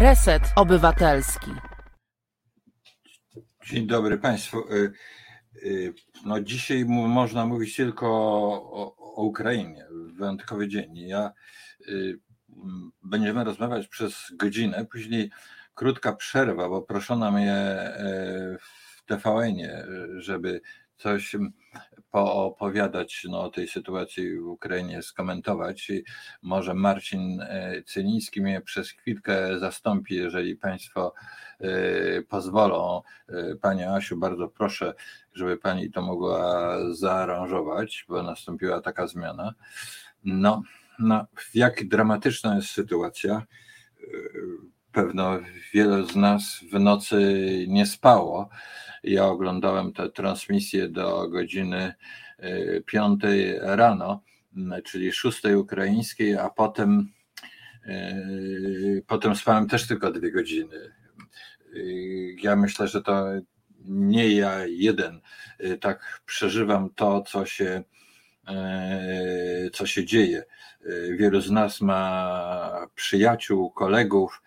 Reset Obywatelski. Dzień dobry Państwu. Y, y, no dzisiaj można mówić tylko o, Ukrainie. Wyjątkowy dzień. Ja y, będziemy rozmawiać przez godzinę, później krótka przerwa, bo proszono mnie w TVN-ie, żeby coś poopowiadać no, o tej sytuacji w Ukrainie, skomentować. I może Marcin e, Cyliński mnie przez chwilkę zastąpi, jeżeli Państwo e, pozwolą. E, Pani Asiu, bardzo proszę, żeby Pani to mogła zaaranżować, bo nastąpiła taka zmiana. No, no jak dramatyczna jest sytuacja. Pewno wiele z nas w nocy nie spało ja oglądałem tę transmisję do godziny 5 e, rano, czyli 6 ukraińskiej, a potem, e, potem spałem też tylko dwie godziny. E, ja myślę, że to nie ja jeden tak przeżywam to, co się, co się dzieje. Wielu z nas ma przyjaciół, kolegów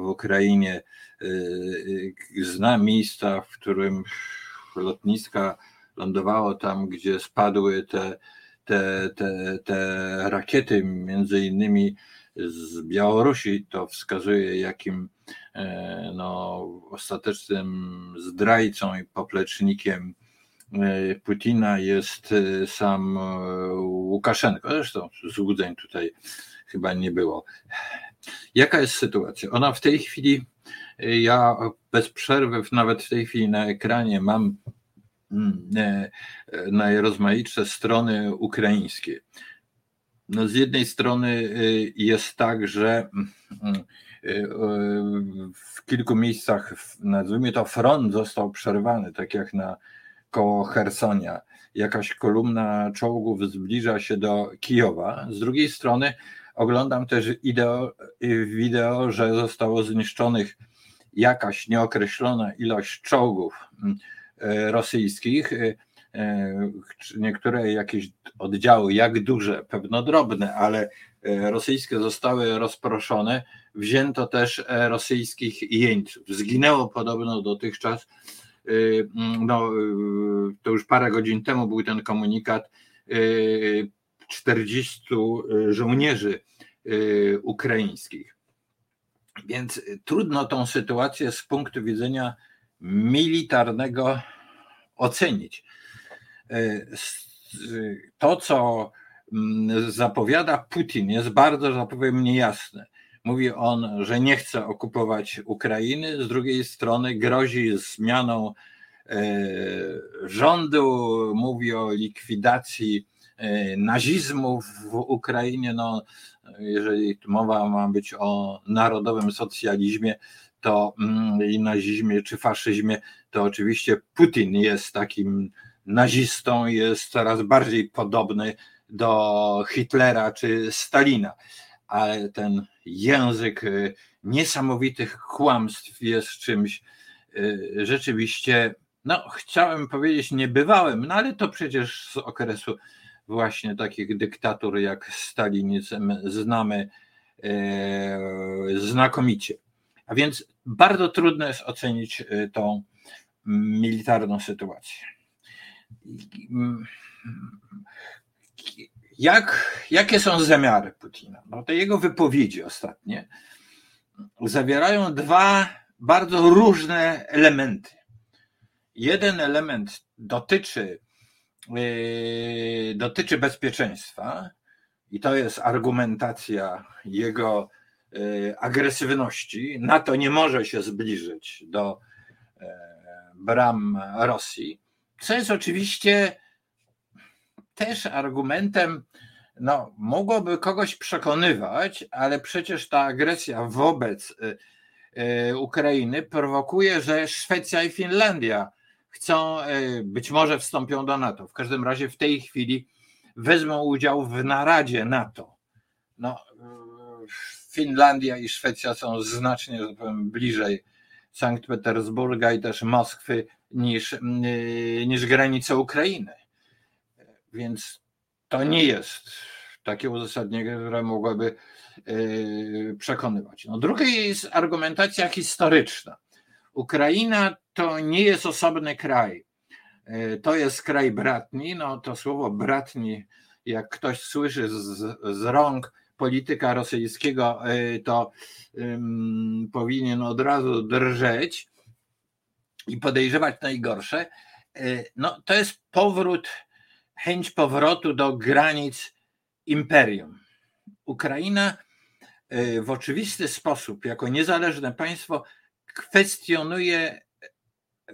w Ukrainie, Y, y, zna miejsca, w którym lotniska lądowało tam, gdzie spadły te, te, te, te rakiety, między innymi z Białorusi, to wskazuje, jakim e, no, ostatecznym zdrajcą i poplecznikiem e, Putina jest e, sam Łukaszenko. Zresztą złudzeń tutaj chyba nie było. Jaka jest sytuacja? Ona w tej chwili ja bez przerwy, nawet w tej chwili na ekranie mam mm, e, najrozmaitsze strony ukraińskie. No z jednej strony y, jest tak, że mm, y, w kilku miejscach, nazwijmy to front został przerwany, tak jak na koło Hersonia. Jakaś kolumna czołgów zbliża się do Kijowa. Z drugiej strony oglądam też ideo, y, wideo, że zostało zniszczonych jakaś nieokreślona ilość czołgów mm, e, rosyjskich, e, e, niektóre jakieś oddziały, jak duże, pewno drobne, ale rosyjskie zostały rozproszone, wzięto też rosyjskich jeńców. Zginęło podobno dotychczas, mm, no, to już parę godzin temu był ten komunikat, 40 żołnierzy ukraińskich. Więc y, trudno tą sytuację z punktu widzenia militarnego ocenić. Y, y, to, co mm, zapowiada Putin, jest bardzo, że powiem, niejasne. Mówi on, że nie chce okupować Ukrainy, z drugiej strony grozi zmianą rządu, mówi o likwidacji nazizmu w Ukrainie. No, jeżeli mowa ma być o narodowym socjalizmie, to mm, i nazizmie czy faszyzmie, to oczywiście Putin jest takim nazistą, jest coraz bardziej podobny do Hitlera czy Stalina, ale ten język y, niesamowitych kłamstw jest czymś y, rzeczywiście, no chciałem powiedzieć niebywałym, no ale to przecież z okresu właśnie takich dyktatur jak stalinizm znamy e, znakomicie. A więc bardzo trudno jest ocenić e, tą militarną sytuację. Jak, jakie są zamiary Putina? No te jego wypowiedzi ostatnie zawierają dwa bardzo różne elementy. Jeden element dotyczy dotyczy bezpieczeństwa i to jest argumentacja jego yy, agresywności. NATO nie może się zbliżyć do yy, bram Rosji, co jest oczywiście też argumentem, no, mogłoby kogoś przekonywać, ale przecież ta agresja wobec Ukrainy prowokuje, że Szwecja i Finlandia chcą, e, być może wstąpią do NATO. W każdym razie w tej chwili wezmą udział w naradzie NATO. No, e, Finlandia i Szwecja są znacznie, że powiem, bliżej Sankt Petersburga i też Moskwy niż, e, niż granice Ukrainy. Więc to nie jest, takie uzasadnienie, które mogłoby przekonywać. No, druga jest argumentacja historyczna. Ukraina to nie jest osobny kraj. To jest kraj bratni. No to słowo bratni, jak ktoś słyszy z, z rąk polityka rosyjskiego, to um, powinien od razu drżeć i podejrzewać najgorsze. No to jest powrót, chęć powrotu do granic imperium. Ukraina w oczywisty sposób, jako niezależne państwo, kwestionuje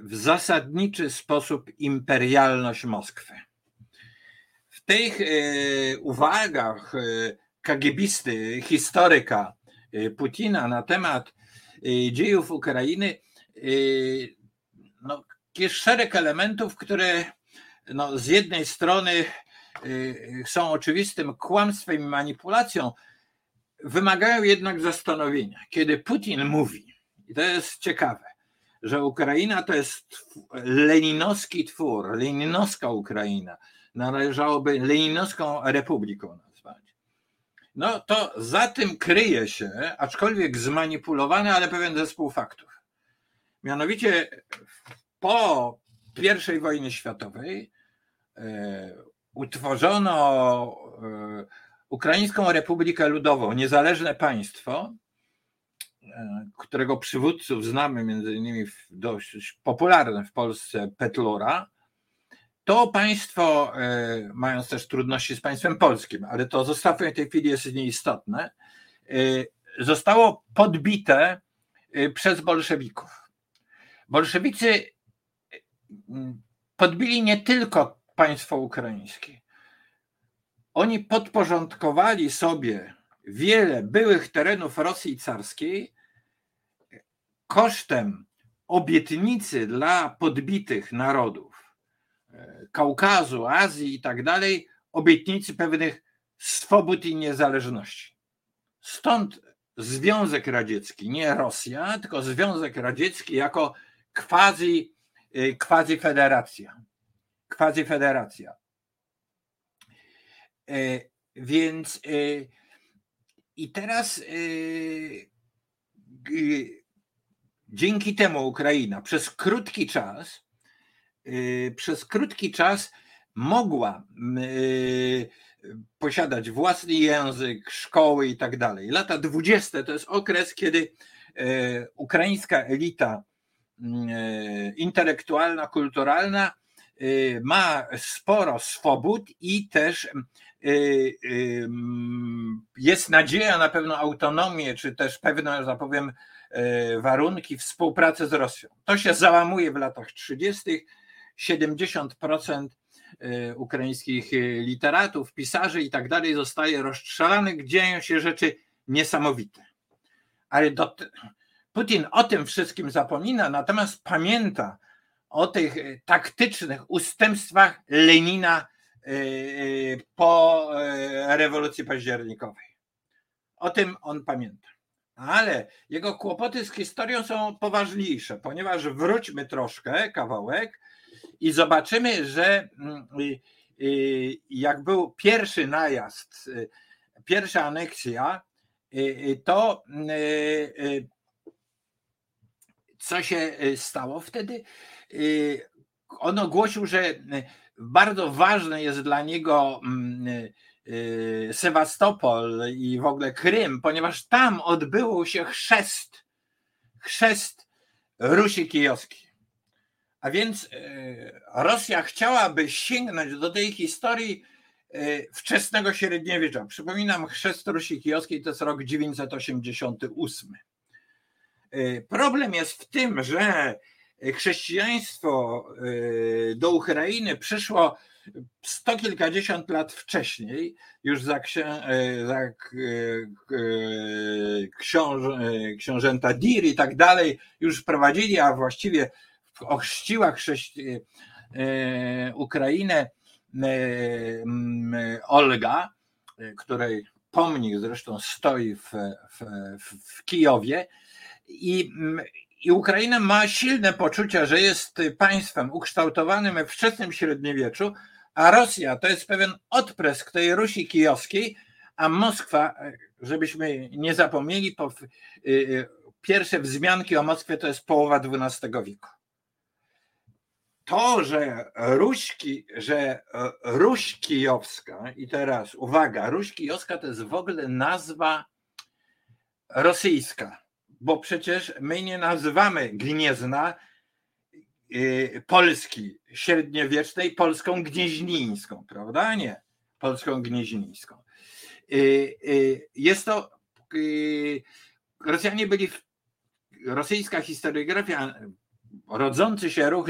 w zasadniczy sposób imperialność Moskwy. W tych e, uwagach e, kagiebisty, historyka e, Putina na temat dziejów Ukrainy no, jest szereg elementów, które no, z jednej strony są oczywistym kłamstwem i manipulacją, wymagają jednak zastanowienia. Kiedy Putin mówi, i to jest ciekawe, że Ukraina to jest leninowski twór, leninowska Ukraina, należałoby leninowską republiką nazwać. No to za tym kryje się, aczkolwiek zmanipulowany, ale pewien zespół faktów. Mianowicie po I wojnie światowej e, utworzono e, Ukraińską Republikę Ludową, niezależne państwo, którego przywódców znamy między innymi dość popularne w Polsce Petlura, to państwo, e, mając też trudności z państwem polskim, ale to zostawmy w tej chwili jest nieistotne, e, zostało podbite przez bolszewików. Bolszewicy podbili nie tylko państwo ukraińskie, oni podporządkowali sobie wiele byłych terenów Rosji carskiej kosztem obietnicy dla podbitych narodów e, Kaukazu, Azji i tak dalej, obietnicy pewnych swobód i niezależności. Stąd Związek Radziecki, nie Rosja, tylko Związek Radziecki jako quasi, e, quasi federacja. Quasi federacja. E, więc i teraz dzięki temu Ukraina przez krótki czas, przez krótki czas mogła posiadać własny język, szkoły i tak dalej. Lata dwudzieste to jest okres, kiedy ukraińska elita intelektualna, kulturalna ma sporo swobód i też Y, y, jest nadzieja na pewną autonomię, czy też pewne, że tak powiem, y, warunki współpracy z Rosją. To się załamuje w latach 30. 70% ukraińskich literatów, pisarzy i tak dalej zostaje rozstrzelanych, dzieją się rzeczy niesamowite. Ale do, Putin o tym wszystkim zapomina, natomiast pamięta o tych taktycznych ustępstwach Lenina po rewolucji październikowej. O tym on pamięta. Ale jego kłopoty z historią są poważniejsze, ponieważ wróćmy troszkę, kawałek, i zobaczymy, że mm, y, jak był pierwszy najazd, pierwsza aneksja, to co się stało wtedy? On ogłosił, że bardzo ważne jest dla niego mm, y, y, Sewastopol i w ogóle Krym, ponieważ tam odbył się chrzest, chrzest Rusi Kijowskiej. A więc y, Rosja chciałaby sięgnąć do tej historii wczesnego średniowiecza. Przypominam, chrzest Rusi Kijowskiej to jest rok 988. Problem jest w tym, że chrześcijaństwo y, do Ukrainy przyszło sto kilkadziesiąt lat wcześniej, już za, księ, y, za y, książ, książęta Dir i tak dalej, już prowadzili, a właściwie ochrzciła chrześci, Ukrainę Olga, której pomnik zresztą stoi w, w, w Kijowie. I, i Ukraina ma silne poczucie, że jest państwem ukształtowanym we wczesnym średniowieczu, a Rosja to jest pewien odprysk tej Rusi kijowskiej, a Moskwa, żebyśmy nie zapomnieli, po, pierwsze wzmianki o Moskwie to jest połowa XII wieku. To, że Ruśki, że Ruś Kijowska, i teraz uwaga, Ruś Kijowska to jest w ogóle nazwa rosyjska, bo przecież my nie nazywamy Gniezna y, Polski średniowiecznej Polską Gnieźnińską, prawda? Nie, Polską Gnieźnińską. Y, y, jest to, Rosjanie byli, rosyjska historiografia, rodzący się ruch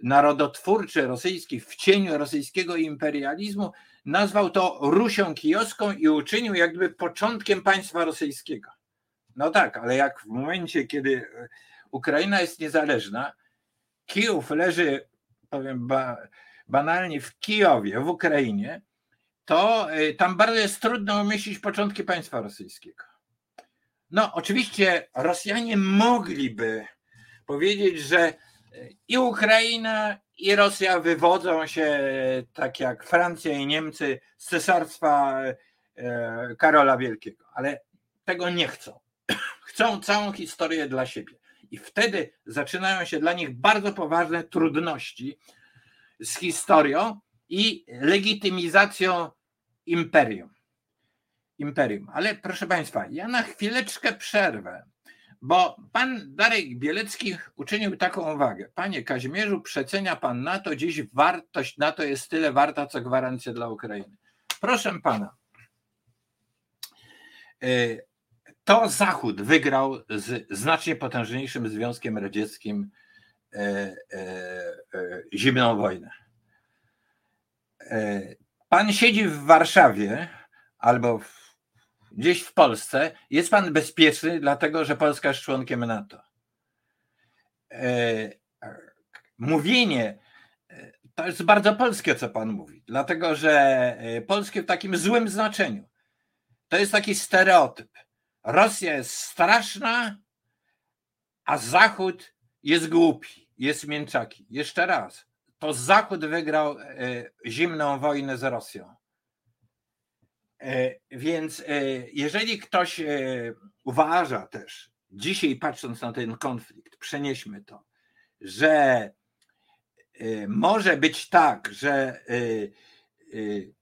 narodotwórczy rosyjski w cieniu rosyjskiego imperializmu nazwał to Rusią Kijowską i uczynił jakby początkiem państwa rosyjskiego. No tak, ale jak w momencie, kiedy Ukraina jest niezależna, Kijów leży, powiem ba, banalnie, w Kijowie, w Ukrainie, to y, tam bardzo jest trudno umieścić początki państwa rosyjskiego. No, oczywiście Rosjanie mogliby powiedzieć, że i Ukraina, i Rosja wywodzą się, tak jak Francja i Niemcy, z cesarstwa e, Karola Wielkiego, ale tego nie chcą. Chcą całą historię dla siebie. I wtedy zaczynają się dla nich bardzo poważne trudności z historią i legitymizacją imperium. Imperium. Ale proszę Państwa, ja na chwileczkę przerwę bo pan Darek Bielecki uczynił taką uwagę. Panie Kazimierzu, przecenia pan NATO, dziś wartość NATO jest tyle warta, co gwarancja dla Ukrainy. Proszę pana, e, to Zachód wygrał z znacznie potężniejszym Związkiem Radzieckim e, e, zimną wojnę. Pan siedzi w Warszawie albo w gdzieś w Polsce, jest pan bezpieczny, dlatego że Polska jest członkiem NATO. E, mówienie e, to jest bardzo polskie, co pan mówi, dlatego że e, polskie w takim złym znaczeniu. To jest taki stereotyp. Rosja jest straszna, a Zachód jest głupi, jest mięczaki. Jeszcze raz, to Zachód wygrał zimną wojnę z Rosją. E, więc e, jeżeli ktoś e, uważa też, dzisiaj patrząc na ten konflikt, przenieśmy to, że może być tak, że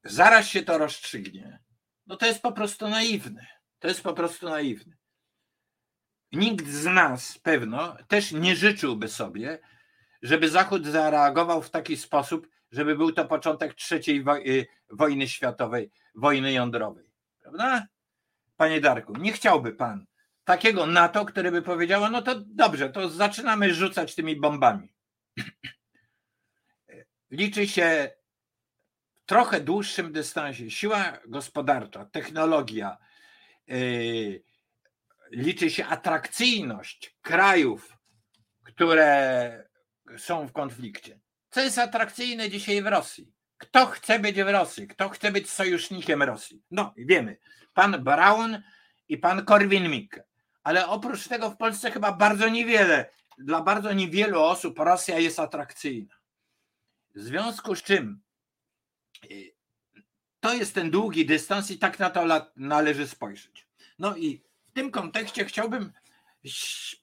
zaraz się to rozstrzygnie, no to jest po prostu naiwne. To jest po prostu naiwne. Nikt z nas pewno też nie życzyłby sobie, żeby Zachód zareagował w taki sposób, żeby był to początek trzeciej wojny światowej wojny jądrowej. Prawda? Panie Darku, nie chciałby pan takiego NATO, które by powiedziało, no to dobrze, to zaczynamy rzucać tymi bombami. Liczy się w trochę dłuższym dystansie siła gospodarcza, technologia, liczy się atrakcyjność krajów, które są w konflikcie. Co jest atrakcyjne dzisiaj w Rosji? Kto chce być w Rosji? Kto chce być sojusznikiem Rosji? No, wiemy. Pan Braun i pan Korwin-Mikke. Ale oprócz tego w Polsce chyba bardzo niewiele, dla bardzo niewielu osób Rosja jest atrakcyjna. W związku z czym y, to jest ten długi dystans i tak na to należy spojrzeć. No i w tym kontekście chciałbym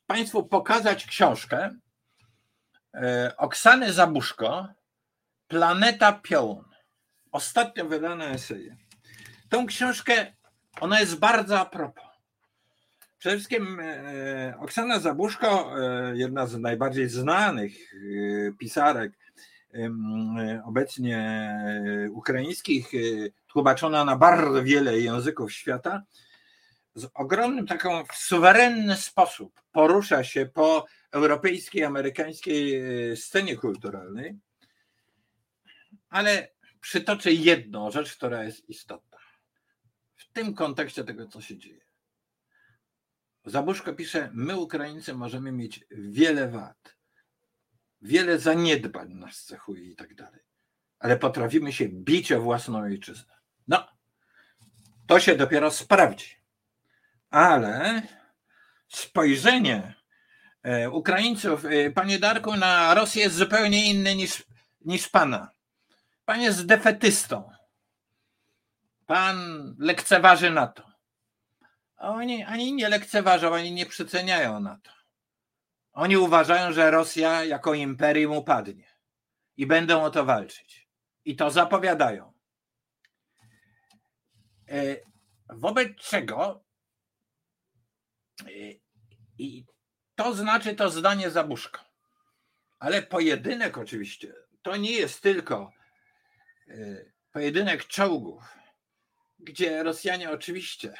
Państwu pokazać książkę y, Oksany Zabuszko, Planeta Piołun. Ostatnio wydane eseje. Tą książkę, ona jest bardzo a propos. Przede wszystkim e, Oksana Zabuszko, e, jedna z najbardziej znanych e, pisarek obecnie ukraińskich, tłumaczona na bardzo wiele języków świata, z ogromnym taką w suwerenny sposób porusza się po europejskiej, amerykańskiej scenie kulturalnej ale przytoczę jedną rzecz, która jest istotna. W tym kontekście tego, co się dzieje. Zabuszko pisze, my Ukraińcy możemy mieć wiele wad, wiele zaniedbań nas cechuje i tak dalej, ale potrafimy się bić o własną ojczyznę. No, to się dopiero sprawdzi. Ale spojrzenie e, Ukraińców, e, panie Darku, na Rosję jest zupełnie inne niż, niż pana. Pan jest defetystą. pan lekceważy NATO. A oni ani nie lekceważą, ani nie przeceniają NATO. Oni uważają, że Rosja jako imperium upadnie i będą o to walczyć. I to zapowiadają. E, wobec czego e, i to znaczy to zdanie Zabuszka. Ale pojedynek oczywiście to nie jest tylko e, pojedynek czołgów, gdzie Rosjanie oczywiście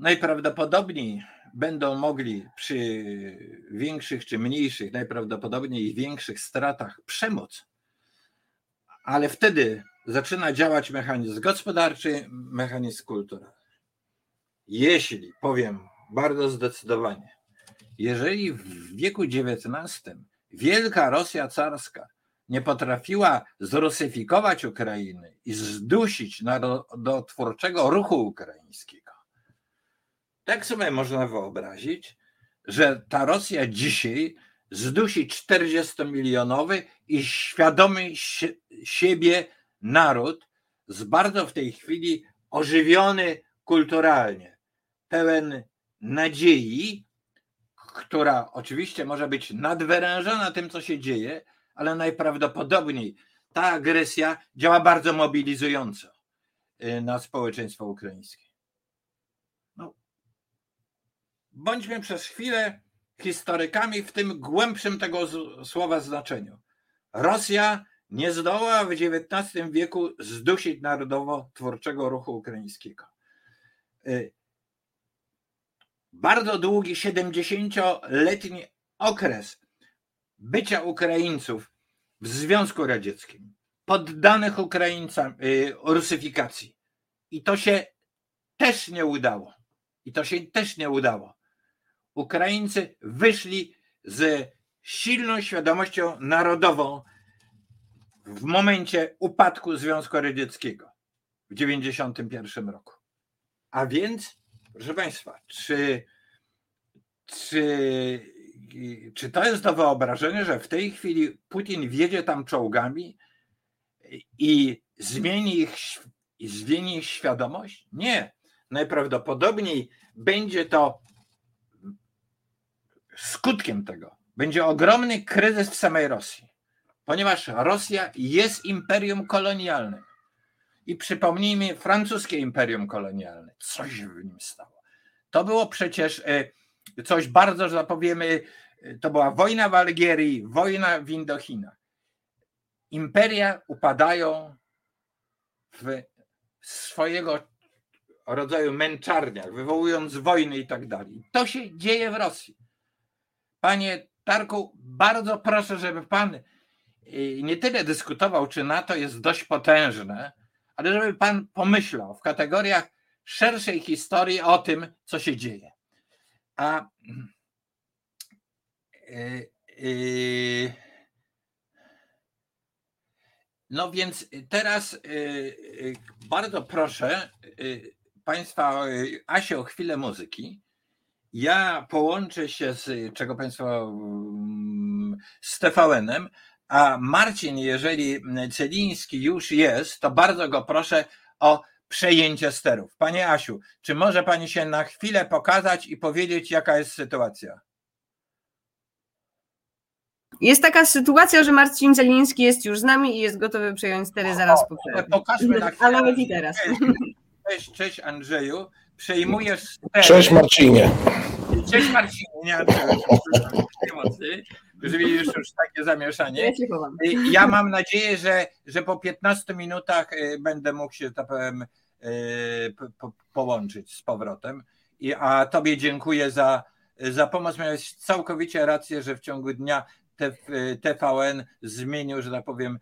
najprawdopodobniej będą mogli przy większych czy mniejszych, najprawdopodobniej większych stratach przemóc, ale wtedy zaczyna działać mechanizm gospodarczy, mechanizm kulturalny. Jeśli, powiem bardzo zdecydowanie, jeżeli w wieku XIX wielka Rosja carska nie potrafiła zrusyfikować Ukrainy i zdusić narodotwórczego ruchu ukraińskiego, tak sobie można wyobrazić, że ta Rosja dzisiaj zdusi 40-milionowy i świadomy siebie naród z bardzo w tej chwili ożywiony kulturalnie, pełen nadziei, która oczywiście może być nadwyrężona tym, co się dzieje, ale najprawdopodobniej ta agresja działa bardzo mobilizująco y, na społeczeństwo ukraińskie. No. Bądźmy przez chwilę historykami w tym głębszym tego słowa znaczeniu. Rosja nie zdoła w XIX wieku zdusić narodowo-twórczego ruchu ukraińskiego. Y, bardzo długi, 70-letni okres bycia Ukraińców w Związku Radzieckim, poddanych Ukraińcom y, rusyfikacji. I to się też nie udało. I to się też nie udało. Ukraińcy wyszli z silną świadomością narodową w momencie upadku Związku Radzieckiego w 1991 roku. A więc, proszę Państwa, czy, czy, czy to jest do wyobrażenia, że w tej chwili Putin wjedzie tam czołgami i zmieni ich, zmieni ich świadomość? Nie. Najprawdopodobniej będzie to skutkiem tego. Będzie ogromny kryzys w samej Rosji ponieważ Rosja jest imperium kolonialnym. I przypomnijmy francuskie imperium kolonialne. Coś w nim stało. To było przecież e, coś bardzo, że tak powiemy, e, to była wojna w Algierii, wojna w Indochinach. Imperia upadają w swojego rodzaju męczarniach, wywołując wojny i tak dalej. To się dzieje w Rosji. Panie Tarku, bardzo proszę, żeby pan nie tyle dyskutował, czy NATO jest dość potężne, ale żeby pan pomyślał w kategoriach szerszej historii o tym, co się dzieje. A yy, yy, no więc teraz bardzo proszę Państwa, Asie, o chwilę muzyki. Ja połączę się z, czego Państwo, mm, z TVN-em, a Marcin, jeżeli Celiński już jest, to bardzo go proszę o przejęcie sterów. Panie Asiu, czy może Pani się na chwilę pokazać i powiedzieć, jaka jest sytuacja? Jest taka sytuacja, że Marcin Celiński jest już z nami i jest gotowy przejąć stery zaraz po. Pokażmy na chwilę. A nawet i teraz. Cześć, cześć Andrzeju. Przejmujesz stery. Cześć Marcinie. Cześć Marcinie, nie. Mocy że widzisz już takie zamieszanie. Ja mam nadzieję, że, że po 15 minutach y, będę mógł się, tak powiem, y, po, połączyć z powrotem. I, a Tobie dziękuję za, za pomoc. Miałeś całkowicie rację, że w ciągu dnia TVN zmienił, że tak powiem,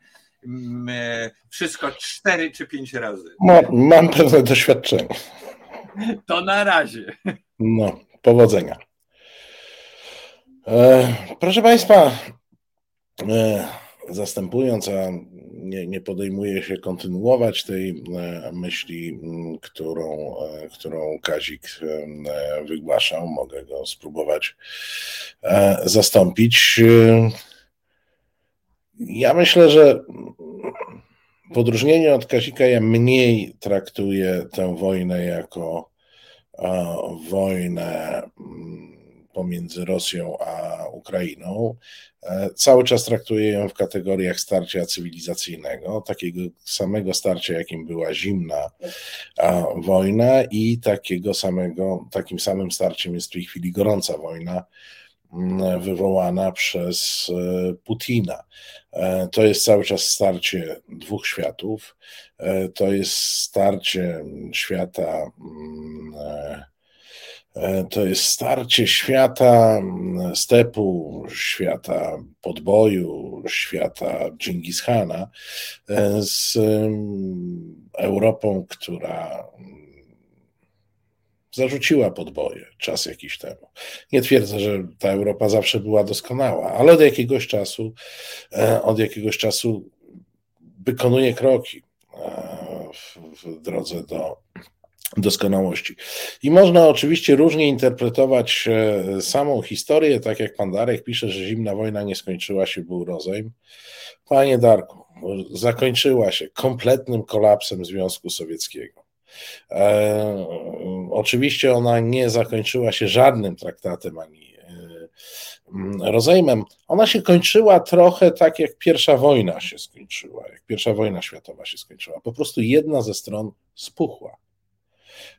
wszystko cztery czy pięć razy. No, mam pewne doświadczenie. To na razie. No, powodzenia. E, proszę Państwa, e, zastępując, a nie, nie podejmuję się kontynuować tej e, myśli, którą, którą Kazik wygłaszał, mogę go spróbować zastąpić. Ja myślę, że w odróżnieniu od Kazika ja mniej traktuję tę wojnę jako wojnę mm, pomiędzy Rosją a Ukrainą. E, cały czas traktuję ją w kategoriach starcia cywilizacyjnego, takiego samego starcia, jakim była zimna wojna, i takiego samego, takim samym starciem jest w tej chwili gorąca wojna wywołana przez e, Putina. E, to jest cały czas starcie dwóch światów. To jest starcie świata mm, E, to jest starcie świata stepu, świata podboju, świata Dżingis Hana e, z Europą, która zarzuciła podboje czas jakiś temu. Nie twierdzę, że ta Europa zawsze była doskonała, ale od jakiegoś czasu, e, od jakiegoś czasu wykonuje kroki w, w drodze do doskonałości. I można oczywiście różnie interpretować e, samą historię, tak jak pan Darek pisze, że zimna wojna nie skończyła się, był rozejm. Panie Darku, zakończyła się kompletnym kolapsem Związku Sowieckiego. E, oczywiście ona nie zakończyła się żadnym traktatem ani e, rozejmem. Ona się kończyła trochę tak, jak pierwsza wojna się skończyła, jak pierwsza wojna światowa się skończyła. Po prostu jedna ze stron spuchła.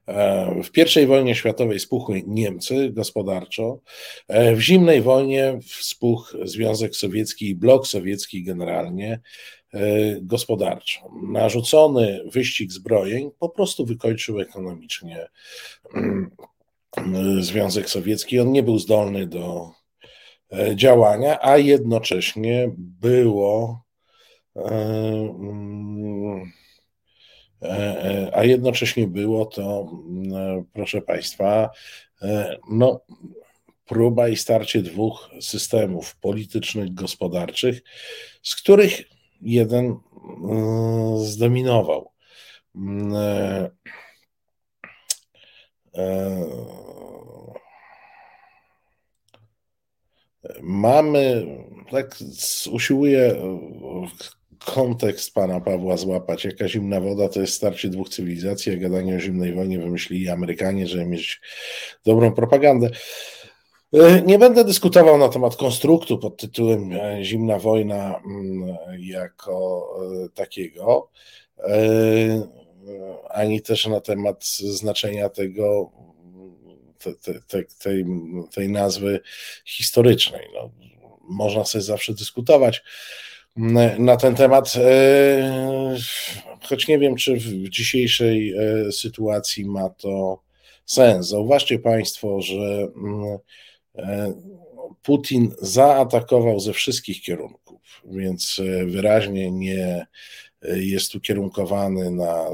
E, w I wojnie światowej spuchły Niemcy gospodarczo, e, w zimnej wojnie spuchł Związek Sowiecki i blok sowiecki generalnie e, gospodarczo. Narzucony wyścig zbrojeń po prostu wykończył ekonomicznie mm, Związek Sowiecki. On nie był zdolny do działania, a jednocześnie było mm, E, e, a jednocześnie było to, mm, proszę Państwa, e, no, próba i starcie dwóch systemów politycznych, gospodarczych, z których jeden mm, zdominował. Mm, mamy, tak usiłuję kontekst pana Pawła złapać. Jaka zimna woda to jest starcie dwóch cywilizacji, a gadanie o zimnej wojnie wymyślili Amerykanie, żeby mieć dobrą propagandę. E, nie będę dyskutował na temat konstruktu pod tytułem e, Zimna wojna mm, jako e, takiego, ani też na temat znaczenia tego, te, te, tej, tej nazwy historycznej. No, można sobie zawsze dyskutować na ten temat, e, choć nie wiem, czy w dzisiejszej e, sytuacji ma to sens. Zauważcie Państwo, że mm, e, Putin zaatakował ze wszystkich kierunków, więc wyraźnie nie jest ukierunkowany na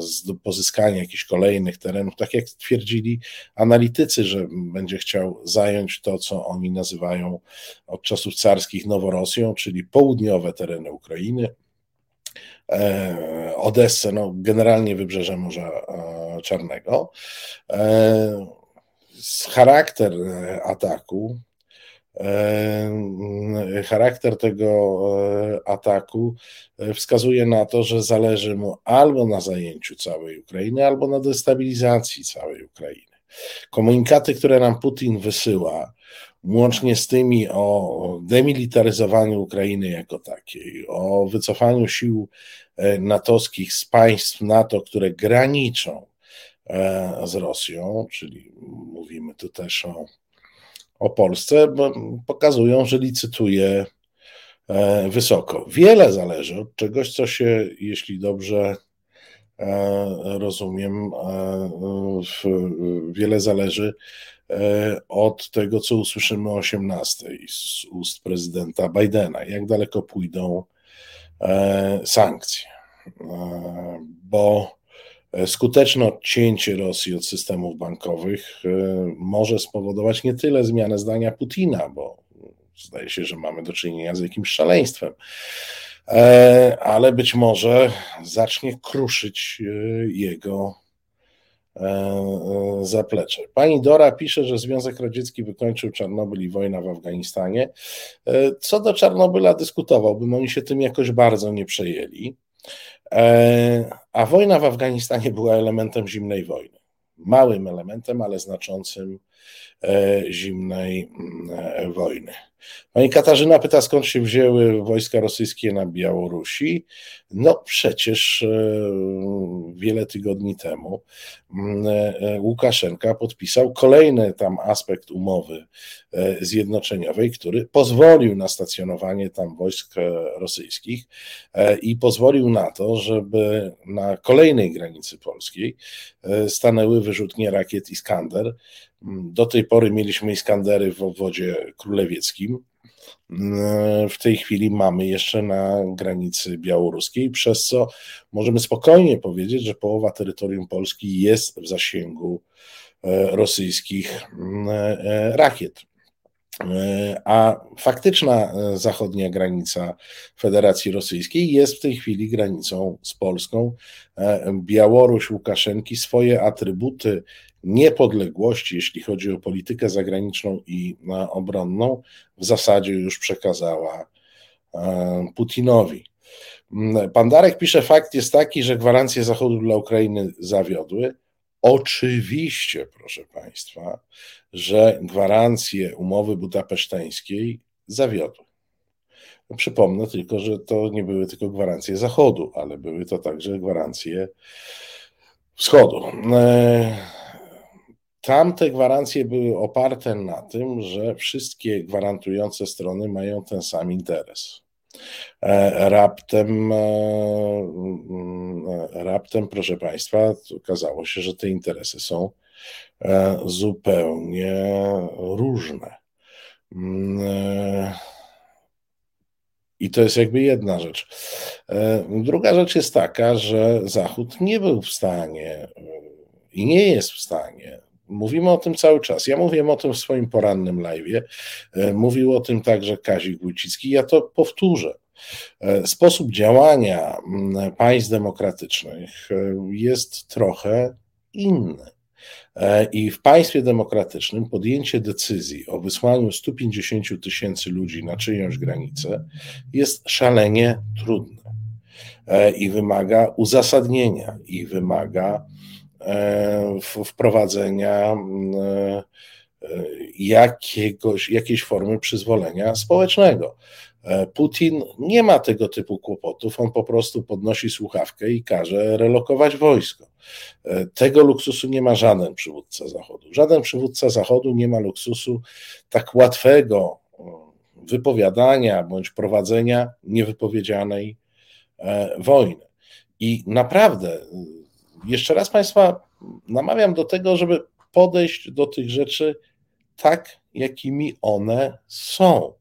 pozyskanie jakichś kolejnych terenów, tak jak twierdzili analitycy, że będzie chciał zająć to, co oni nazywają od czasów carskich Noworosją, czyli południowe tereny Ukrainy, e, Odessę, no generalnie wybrzeże Morza e, Czarnego. E, charakter ataku charakter tego e, ataku e, wskazuje na to, że zależy mu albo na zajęciu całej Ukrainy, albo na destabilizacji całej Ukrainy. Komunikaty, które nam Putin wysyła, łącznie z tymi o demilitaryzowaniu Ukrainy jako takiej, o wycofaniu sił e, natowskich z państw NATO, które graniczą z Rosją, czyli mówimy tu też o o Polsce pokazują, że licytuje e, wysoko. Wiele zależy od czegoś, co się, jeśli dobrze e, rozumiem, e, wiele zależy od tego, co usłyszymy o 18 z ust prezydenta Bidena. Jak daleko pójdą sankcje? Bo skuteczne odcięcie Rosji od systemów bankowych e, może spowodować nie tyle zmianę zdania Putina, bo zdaje się, że mamy do czynienia z jakimś szaleństwem, e, ale być może zacznie kruszyć e, jego zaplecze. Pani Dora pisze, że Związek Radziecki wykończył Czarnobyl i wojna w Afganistanie. Co do Czarnobyla dyskutowałbym, oni się tym jakoś bardzo nie przejęli. A wojna w Afganistanie była elementem zimnej wojny. Małym elementem, ale znaczącym zimnej mm, wojny. Pani Katarzyna pyta, skąd się wzięły wojska rosyjskie na Białorusi. No przecież e, wiele tygodni temu mm, e, Łukaszenka podpisał kolejny tam aspekt umowy e, zjednoczeniowej, który pozwolił na stacjonowanie tam wojsk rosyjskich i pozwolił na to, żeby na kolejnej granicy polskiej stanęły wyrzutnie rakiet Iskander. Do tej pory mieliśmy Iskandery w obwodzie królewieckim. Mm, w tej chwili mamy jeszcze na granicy białoruskiej, przez co możemy spokojnie powiedzieć, że połowa terytorium Polski jest w zasięgu e, rosyjskich mm, e, rakiet. E, a faktyczna zachodnia granica Federacji Rosyjskiej jest w tej chwili granicą z Polską. Białoruś Łukaszenki swoje atrybuty niepodległości, jeśli chodzi o politykę zagraniczną i obronną, w zasadzie już przekazała e, Putinowi. Mm, pan Darek pisze, fakt jest taki, że gwarancje Zachodu dla Ukrainy zawiodły. Oczywiście, proszę Państwa, że gwarancje umowy budapeszteńskiej zawiodły. Przypomnę tylko, że to nie były tylko gwarancje Zachodu, ale były to także gwarancje Wschodu. Tamte gwarancje były oparte na tym, że wszystkie gwarantujące strony mają ten sam interes. E, raptem, e, e, raptem, proszę Państwa, okazało się, że te interesy są zupełnie różne. Mm, I to jest jakby jedna rzecz. Druga rzecz jest taka, że Zachód nie był w stanie i nie jest w stanie Mówimy o tym cały czas. Ja mówiłem o tym w swoim porannym live. E, mówił o tym także Kazik Wójcicki. Ja to powtórzę. E, sposób działania państw demokratycznych e, jest trochę inny. I w państwie demokratycznym podjęcie decyzji o wysłaniu 150 tysięcy ludzi na czyjąś granicę jest szalenie trudne i wymaga uzasadnienia, i wymaga wprowadzenia mm, e, jakiegoś, jakiejś formy przyzwolenia społecznego. E, Putin nie ma tego typu kłopotów, on po prostu podnosi słuchawkę i każe relokować wojsko. Tego luksusu nie ma żaden przywódca Zachodu. Żaden przywódca Zachodu nie ma luksusu tak łatwego wypowiadania bądź prowadzenia niewypowiedzianej wojny. I naprawdę jeszcze raz Państwa namawiam do tego, żeby podejść do tych rzeczy tak, jakimi one są.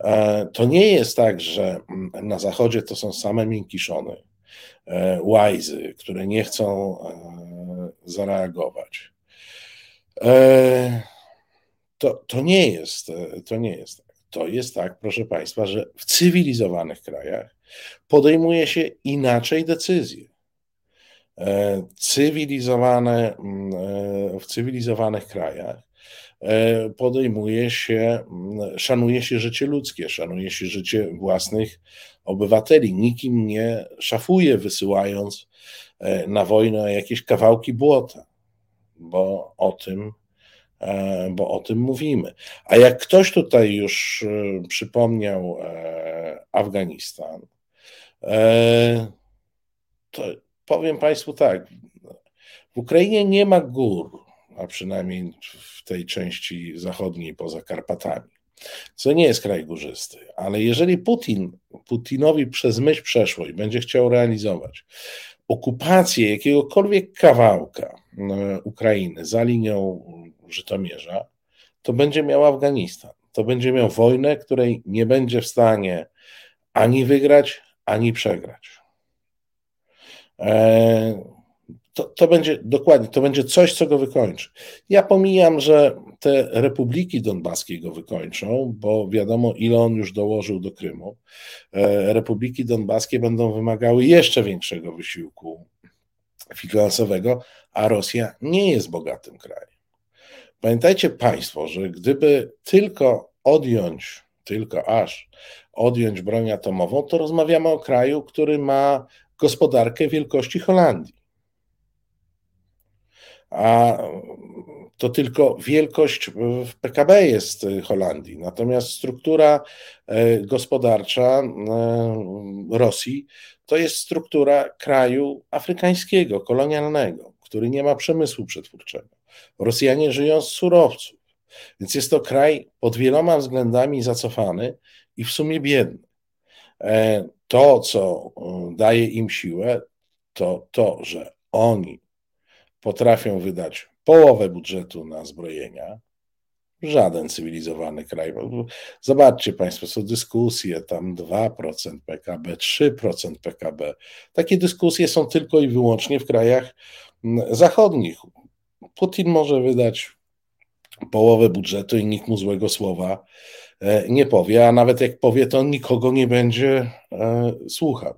E, to nie jest tak, że na Zachodzie to są same miękiszony, e, łajzy, które nie chcą e, zareagować. To, to nie jest, to nie jest tak. To jest tak, proszę Państwa, że w cywilizowanych krajach podejmuje się inaczej decyzje. E, cywilizowane, mm, e, w cywilizowanych krajach e, podejmuje się, mm, szanuje się życie ludzkie, szanuje się życie własnych obywateli. Nikim nie szafuje, wysyłając na wojnę jakieś kawałki błota, bo o tym, bo o tym mówimy. A jak ktoś tutaj już przypomniał Afganistan, to powiem Państwu tak. W Ukrainie nie ma gór, a przynajmniej w tej części zachodniej poza Karpatami, co nie jest kraj górzysty. Ale jeżeli Putin, Putinowi przez myśl przeszło i będzie chciał realizować okupację jakiegokolwiek kawałka e, Ukrainy za linią Żytomierza, to będzie miał Afganistan. To będzie miał wojnę, której nie będzie w stanie ani wygrać, ani przegrać. E, to, to będzie dokładnie, to będzie coś, co go wykończy. Ja pomijam, że te republiki donbaskie go wykończą, bo wiadomo, ile on już dołożył do Krymu. E, republiki donbaskie będą wymagały jeszcze większego wysiłku finansowego, a Rosja nie jest bogatym krajem. Pamiętajcie Państwo, że gdyby tylko odjąć, tylko aż odjąć broń atomową, to rozmawiamy o kraju, który ma gospodarkę wielkości Holandii. A to tylko wielkość w PKB jest Holandii. Natomiast struktura e, gospodarcza e, Rosji to jest struktura kraju afrykańskiego, kolonialnego, który nie ma przemysłu przetwórczego. Rosjanie żyją z surowców, więc jest to kraj pod wieloma względami zacofany i w sumie biedny. E, to, co daje im siłę, to to, że oni potrafią wydać połowę budżetu na zbrojenia. Żaden cywilizowany kraj. Zobaczcie Państwo, są dyskusje, tam 2% PKB, 3% PKB. Takie dyskusje są tylko i wyłącznie w krajach zachodnich. Putin może wydać połowę budżetu i nikt mu złego słowa e, nie powie, a nawet jak powie, to nikogo nie będzie e, słuchał.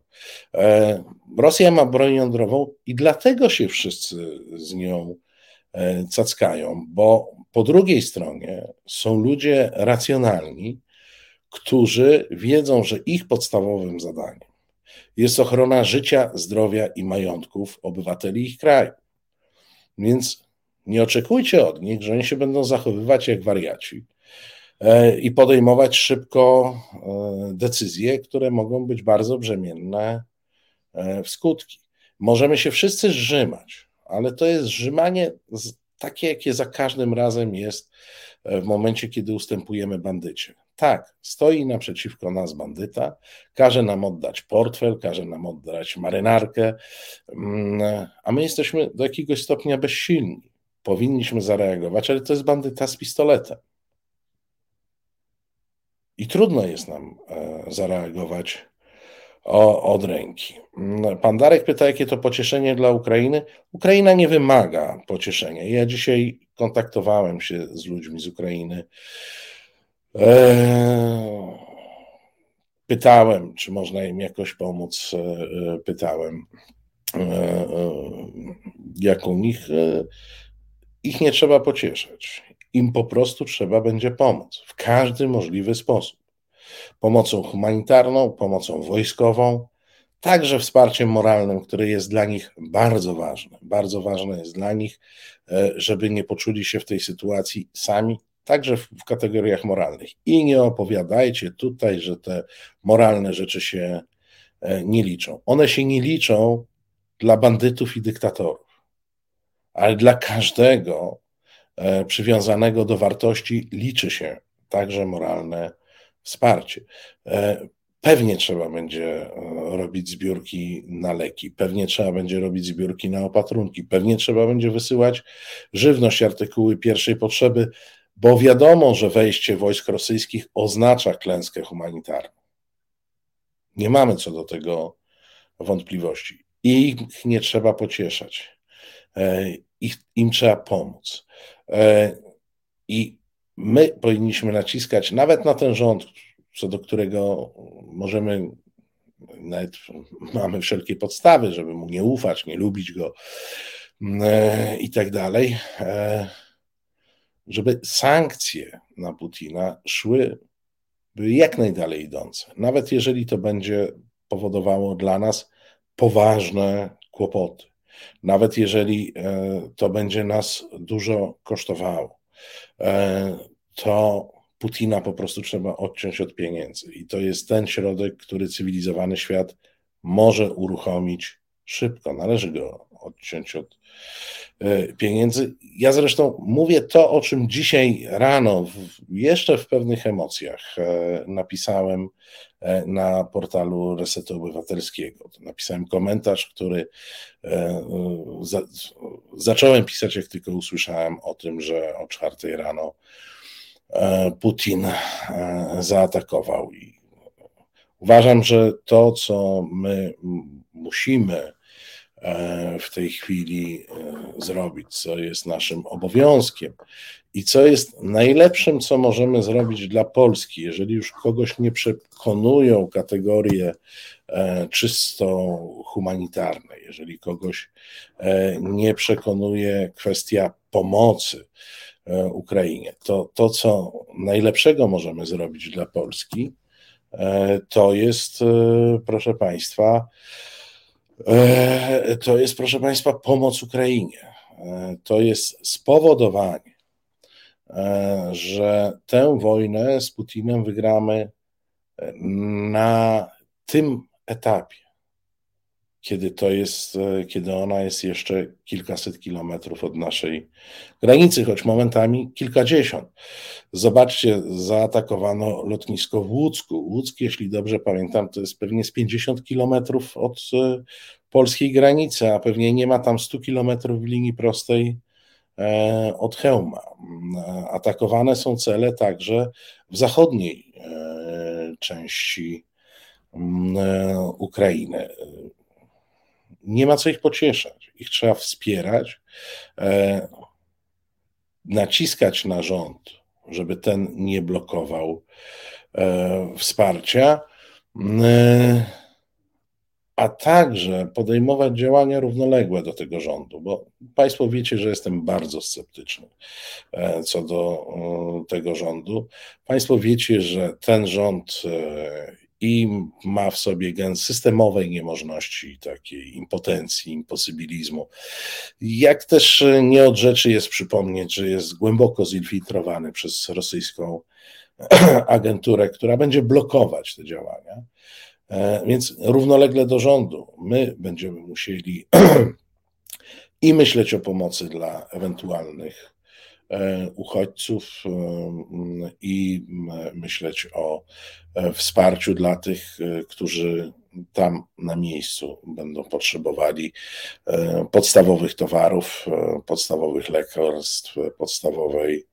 E, Rosja ma broń jądrową i dlatego się wszyscy z nią E, cackają, bo po drugiej stronie są ludzie racjonalni, którzy wiedzą, że ich podstawowym zadaniem jest ochrona życia, zdrowia i majątków obywateli ich kraju. Więc nie oczekujcie od nich, że oni się będą zachowywać jak wariaci e, i podejmować szybko e, decyzje, które mogą być bardzo brzemienne w skutki. Możemy się wszyscy zrzymać, ale to jest rzymanie takie, jakie za każdym razem jest e, w momencie, kiedy ustępujemy bandycie. Tak, stoi naprzeciwko nas bandyta, każe nam oddać portfel, każe nam oddać marynarkę, mm, a my jesteśmy do jakiegoś stopnia bezsilni. Powinniśmy zareagować, ale to jest bandyta z pistoletem. I trudno jest nam e, zareagować od ręki. Pan Darek pyta, jakie to pocieszenie dla Ukrainy. Ukraina nie wymaga pocieszenia. Ja dzisiaj kontaktowałem się z ludźmi z Ukrainy. Eee, pytałem, czy można im jakoś pomóc. Eee, pytałem, jak u nich. Ich nie trzeba pocieszać. Im po prostu trzeba będzie pomóc w każdy możliwy sposób pomocą humanitarną, pomocą wojskową, także wsparciem moralnym, które jest dla nich bardzo ważne. Bardzo ważne jest dla nich, e, żeby nie poczuli się w tej sytuacji sami, także w kategoriach moralnych. I nie opowiadajcie tutaj, że te moralne rzeczy się e, nie liczą. One się nie liczą dla bandytów i dyktatorów, ale dla każdego przywiązanego do wartości liczy się także moralne wsparcie. E, pewnie trzeba będzie e, robić zbiórki na leki, pewnie trzeba będzie robić zbiórki na opatrunki, pewnie trzeba będzie wysyłać żywność, artykuły pierwszej potrzeby, bo wiadomo, że wejście wojsk rosyjskich oznacza klęskę humanitarną. Nie mamy co do tego wątpliwości. Ich nie trzeba pocieszać. E, ich, im trzeba pomóc. I my powinniśmy naciskać nawet na ten rząd, co do którego możemy, nawet mamy wszelkie podstawy, żeby mu nie ufać, nie lubić go e, i tak dalej, e, żeby sankcje na Putina szły jak najdalej idące. Nawet jeżeli to będzie powodowało dla nas poważne kłopoty, nawet jeżeli e, to będzie nas dużo kosztowało. E, to Putina po prostu trzeba odciąć od pieniędzy. I to jest ten środek, który cywilizowany świat może uruchomić szybko. Należy go odciąć od e, pieniędzy. Ja zresztą mówię to, o czym dzisiaj rano, jeszcze w pewnych emocjach, e, napisałem na portalu Resetu Obywatelskiego. Napisałem komentarz, który zacząłem pisać, jak tylko usłyszałem o tym, że o czwartej rano e, Putin e, zaatakował. I uważam, że to, co my musimy e, w tej chwili zrobić, co jest naszym obowiązkiem i co jest najlepszym, co możemy zrobić dla Polski, jeżeli już kogoś nie przekonują kategorie E, czysto humanitarne, jeżeli kogoś e, nie przekonuje kwestia pomocy e, Ukrainie, to to, co najlepszego możemy zrobić dla Polski, to jest, proszę Państwa, E, to jest, proszę Państwa, pomoc Ukrainie. E, to jest spowodowanie, e, że tę wojnę z Putinem wygramy na tym etapie, kiedy to jest, kiedy ona jest jeszcze kilkaset kilometrów od naszej granicy, choć momentami kilkadziesiąt. Zobaczcie, zaatakowano lotnisko w Łucku. Łuck, jeśli dobrze pamiętam, to jest pewnie z 50 kilometrów od e, polskiej granicy, a pewnie nie ma tam 100 kilometrów w linii prostej e, od Hełma. Atakowane są cele także w zachodniej e, części Ukrainy nie ma co ich pocieszać. Ich trzeba wspierać, e, naciskać na rząd, żeby ten nie blokował e, wsparcia, e, a także podejmować działania równoległe do tego rządu, bo Państwo wiecie, że jestem bardzo sceptyczny e, co do e, tego rządu. Państwo wiecie, że ten rząd e, i ma w sobie gen systemowej niemożności, takiej impotencji, imposybilizmu. Jak też nie od rzeczy jest przypomnieć, że jest głęboko zinfiltrowany przez rosyjską agenturę, która będzie blokować te działania. E, więc równolegle do rządu my będziemy musieli i myśleć o pomocy dla ewentualnych uchodźców e, i myśleć o e, wsparciu dla tych, którzy tam na miejscu będą potrzebowali podstawowych towarów, podstawowych lekarstw, podstawowej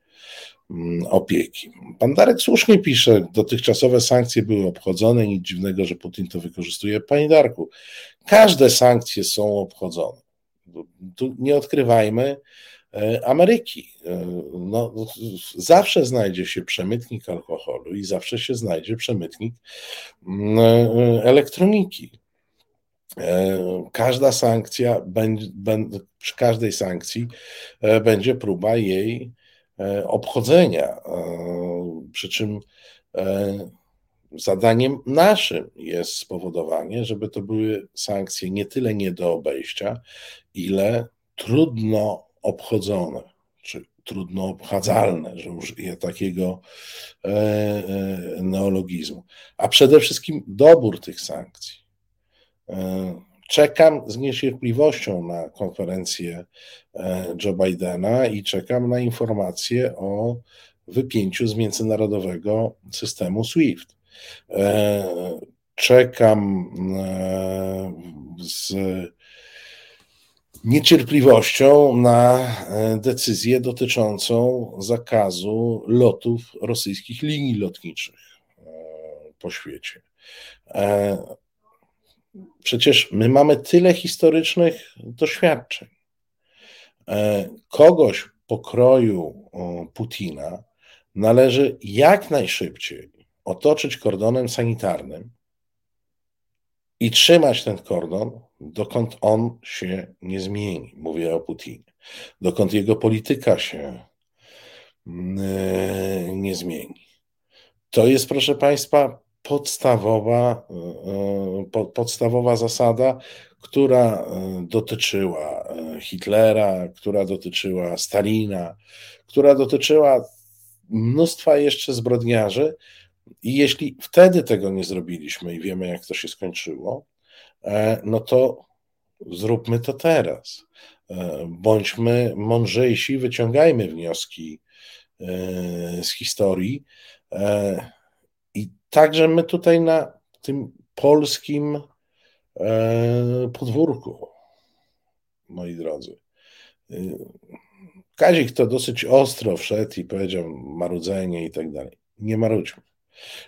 opieki. Pan Darek słusznie pisze, dotychczasowe sankcje były obchodzone, nic dziwnego, że Putin to wykorzystuje. Panie Darku, każde sankcje są obchodzone. Tu nie odkrywajmy E, Ameryki. E, no, zawsze znajdzie się przemytnik alkoholu i zawsze się znajdzie przemytnik mm, e, elektroniki. Każda sankcja, przy każdej sankcji będzie próba jej obchodzenia. Przy czym zadaniem naszym jest spowodowanie, żeby to były sankcje nie tyle nie do obejścia, ile trudno obchodzone, czy trudno obchadzalne, że użyję takiego e, e, neologizmu. A przede wszystkim dobór tych sankcji. E, czekam z niecierpliwością na konferencję Joe Bidena i czekam na informacje o wypięciu z międzynarodowego systemu SWIFT. Czekam z niecierpliwością na e, decyzję dotyczącą zakazu lotów rosyjskich linii lotniczych e, po świecie. E, przecież my mamy tyle historycznych doświadczeń. Kogoś pokroju Putina należy jak najszybciej otoczyć kordonem sanitarnym i trzymać ten kordon, dokąd on się nie zmieni. Mówię o Putinie. Dokąd jego polityka się mm, e, nie zmieni. To jest, proszę Państwa, podstawowa, e, podstawowa zasada, która e, dotyczyła Hitlera, która dotyczyła Stalina, która dotyczyła mnóstwa jeszcze zbrodniarzy, i jeśli wtedy tego nie zrobiliśmy i wiemy, jak to się skończyło, e, no to zróbmy to teraz. E, bądźmy mądrzejsi, wyciągajmy wnioski e, z historii. I także my tutaj na tym polskim podwórku, moi drodzy. Kazik to dosyć ostro wszedł i powiedział marudzenie i tak dalej. Nie marudźmy.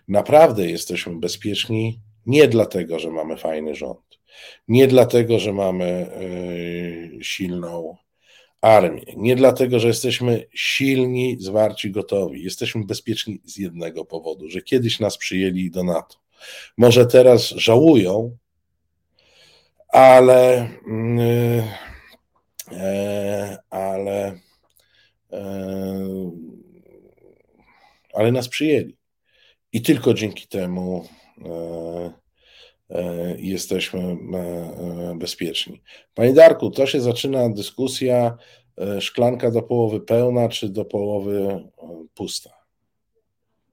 Naprawdę jesteśmy bezpieczni nie dlatego, że mamy fajny rząd, nie dlatego, że mamy e, silną armię, nie dlatego, że jesteśmy silni, zwarci, gotowi. Jesteśmy bezpieczni z jednego powodu, że kiedyś nas przyjęli do NATO. Może teraz żałują, ale, mm, e, ale, e, ale nas przyjęli. I tylko dzięki temu e, jesteśmy bezpieczni. Panie Darku, to się zaczyna dyskusja szklanka do połowy pełna, czy do połowy pusta.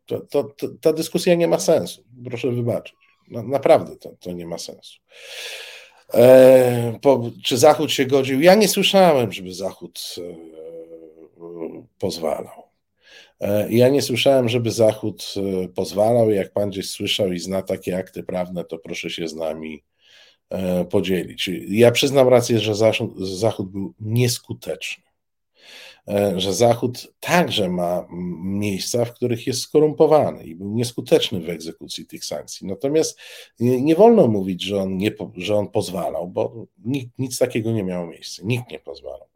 To, to, to, ta dyskusja nie ma sensu. Proszę wybaczyć. No, naprawdę to, to nie ma sensu. E, po, czy Zachód się godził? Ja nie słyszałem, żeby Zachód e, pozwalał. E, ja nie słyszałem, żeby Zachód e, pozwalał. Jak pan gdzieś słyszał i zna takie akty prawne, to proszę się z nami e, podzielić. Ja przyznam rację, że Zachód był nieskuteczny. Że Zachód także ma miejsca, w których jest skorumpowany i był nieskuteczny w egzekucji tych sankcji. Natomiast nie, nie wolno mówić, że on, nie, że on pozwalał, bo nikt, nic takiego nie miało miejsca. Nikt nie pozwalał.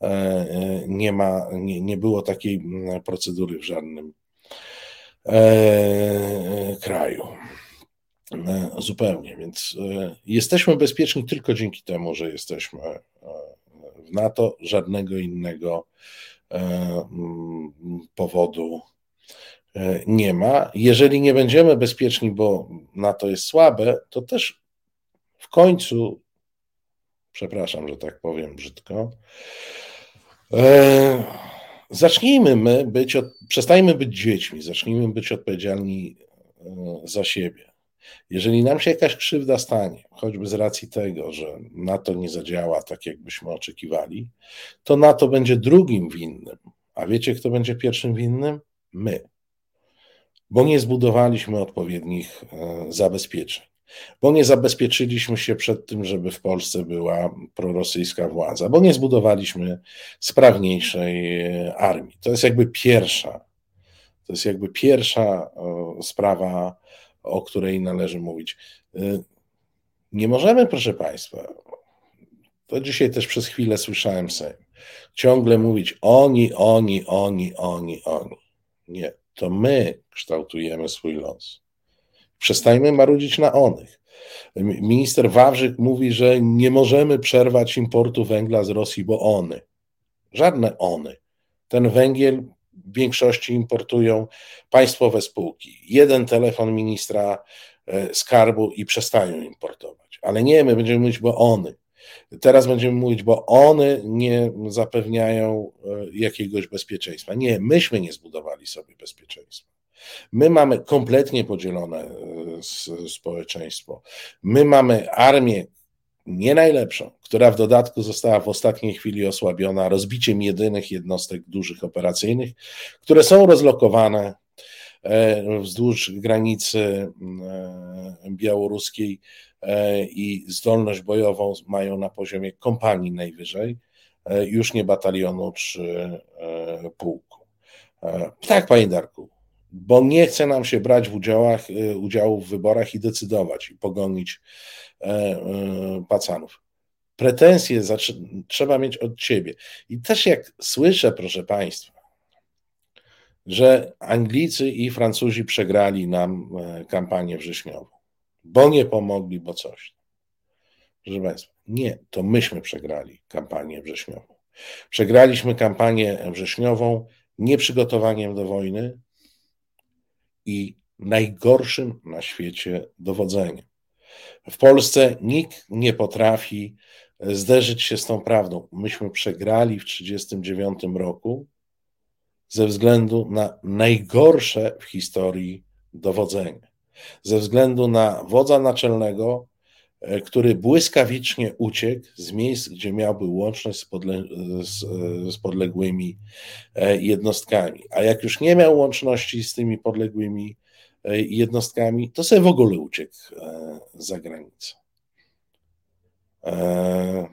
E, e, nie, ma, nie, nie było takiej procedury w żadnym kraju. Zupełnie, więc jesteśmy bezpieczni tylko dzięki temu, że jesteśmy w NATO żadnego innego e, mm, powodu e, nie ma. Jeżeli nie będziemy bezpieczni, bo NATO jest słabe, to też w końcu, przepraszam, że tak powiem brzydko, e, zacznijmy my być, przestajmy być dziećmi, zacznijmy być odpowiedzialni za siebie. Jeżeli nam się jakaś krzywda stanie, choćby z racji tego, że NATO nie zadziała tak, jakbyśmy oczekiwali, to NATO będzie drugim winnym. A wiecie, kto będzie pierwszym winnym? My. Bo nie zbudowaliśmy odpowiednich e, zabezpieczeń. Bo nie zabezpieczyliśmy się przed tym, żeby w Polsce była prorosyjska władza, bo nie zbudowaliśmy sprawniejszej e, armii. To jest jakby pierwsza, to jest jakby pierwsza e, sprawa o której należy mówić. Y, nie możemy, proszę Państwa, to dzisiaj też przez chwilę słyszałem Sejm, ciągle mówić oni, oni, oni, oni, oni. Nie, to my kształtujemy swój los. Przestajmy marudzić na onych. Minister Wawrzyk mówi, że nie możemy przerwać importu węgla z Rosji, bo one. Żadne one. Ten węgiel w większości importują państwowe spółki. Jeden telefon ministra e, skarbu i przestają importować. Ale nie, my będziemy mówić, bo one. Teraz będziemy mówić, bo one nie zapewniają e, jakiegoś bezpieczeństwa. Nie, myśmy nie zbudowali sobie bezpieczeństwa. My mamy kompletnie podzielone e, społeczeństwo. My mamy armię, nie najlepszą, która w dodatku została w ostatniej chwili osłabiona rozbiciem jedynych jednostek dużych operacyjnych, które są rozlokowane e, wzdłuż granicy e, białoruskiej i zdolność bojową mają na poziomie kompanii najwyżej, już nie batalionu czy pułku. Tak, panie Darku, bo nie chce nam się brać w udziałach, udziału w wyborach i decydować i pogonić E, e, pacanów. Pretensje trzeba mieć od siebie. I też jak słyszę, proszę Państwa, że Anglicy i Francuzi przegrali nam e, kampanię wrześniową, bo nie pomogli, bo coś. Proszę Państwa, nie, to myśmy przegrali kampanię wrześniową. Przegraliśmy kampanię wrześniową nieprzygotowaniem do wojny i najgorszym na świecie dowodzeniem. W Polsce nikt nie potrafi zderzyć się z tą prawdą. Myśmy przegrali w 1939 roku ze względu na najgorsze w historii dowodzenie. Ze względu na wodza naczelnego, który błyskawicznie uciekł z miejsc, gdzie miałby łączność z, podle z, z podległymi e, jednostkami. A jak już nie miał łączności z tymi podległymi E, jednostkami, to sobie w ogóle uciekł e, za granicę. E,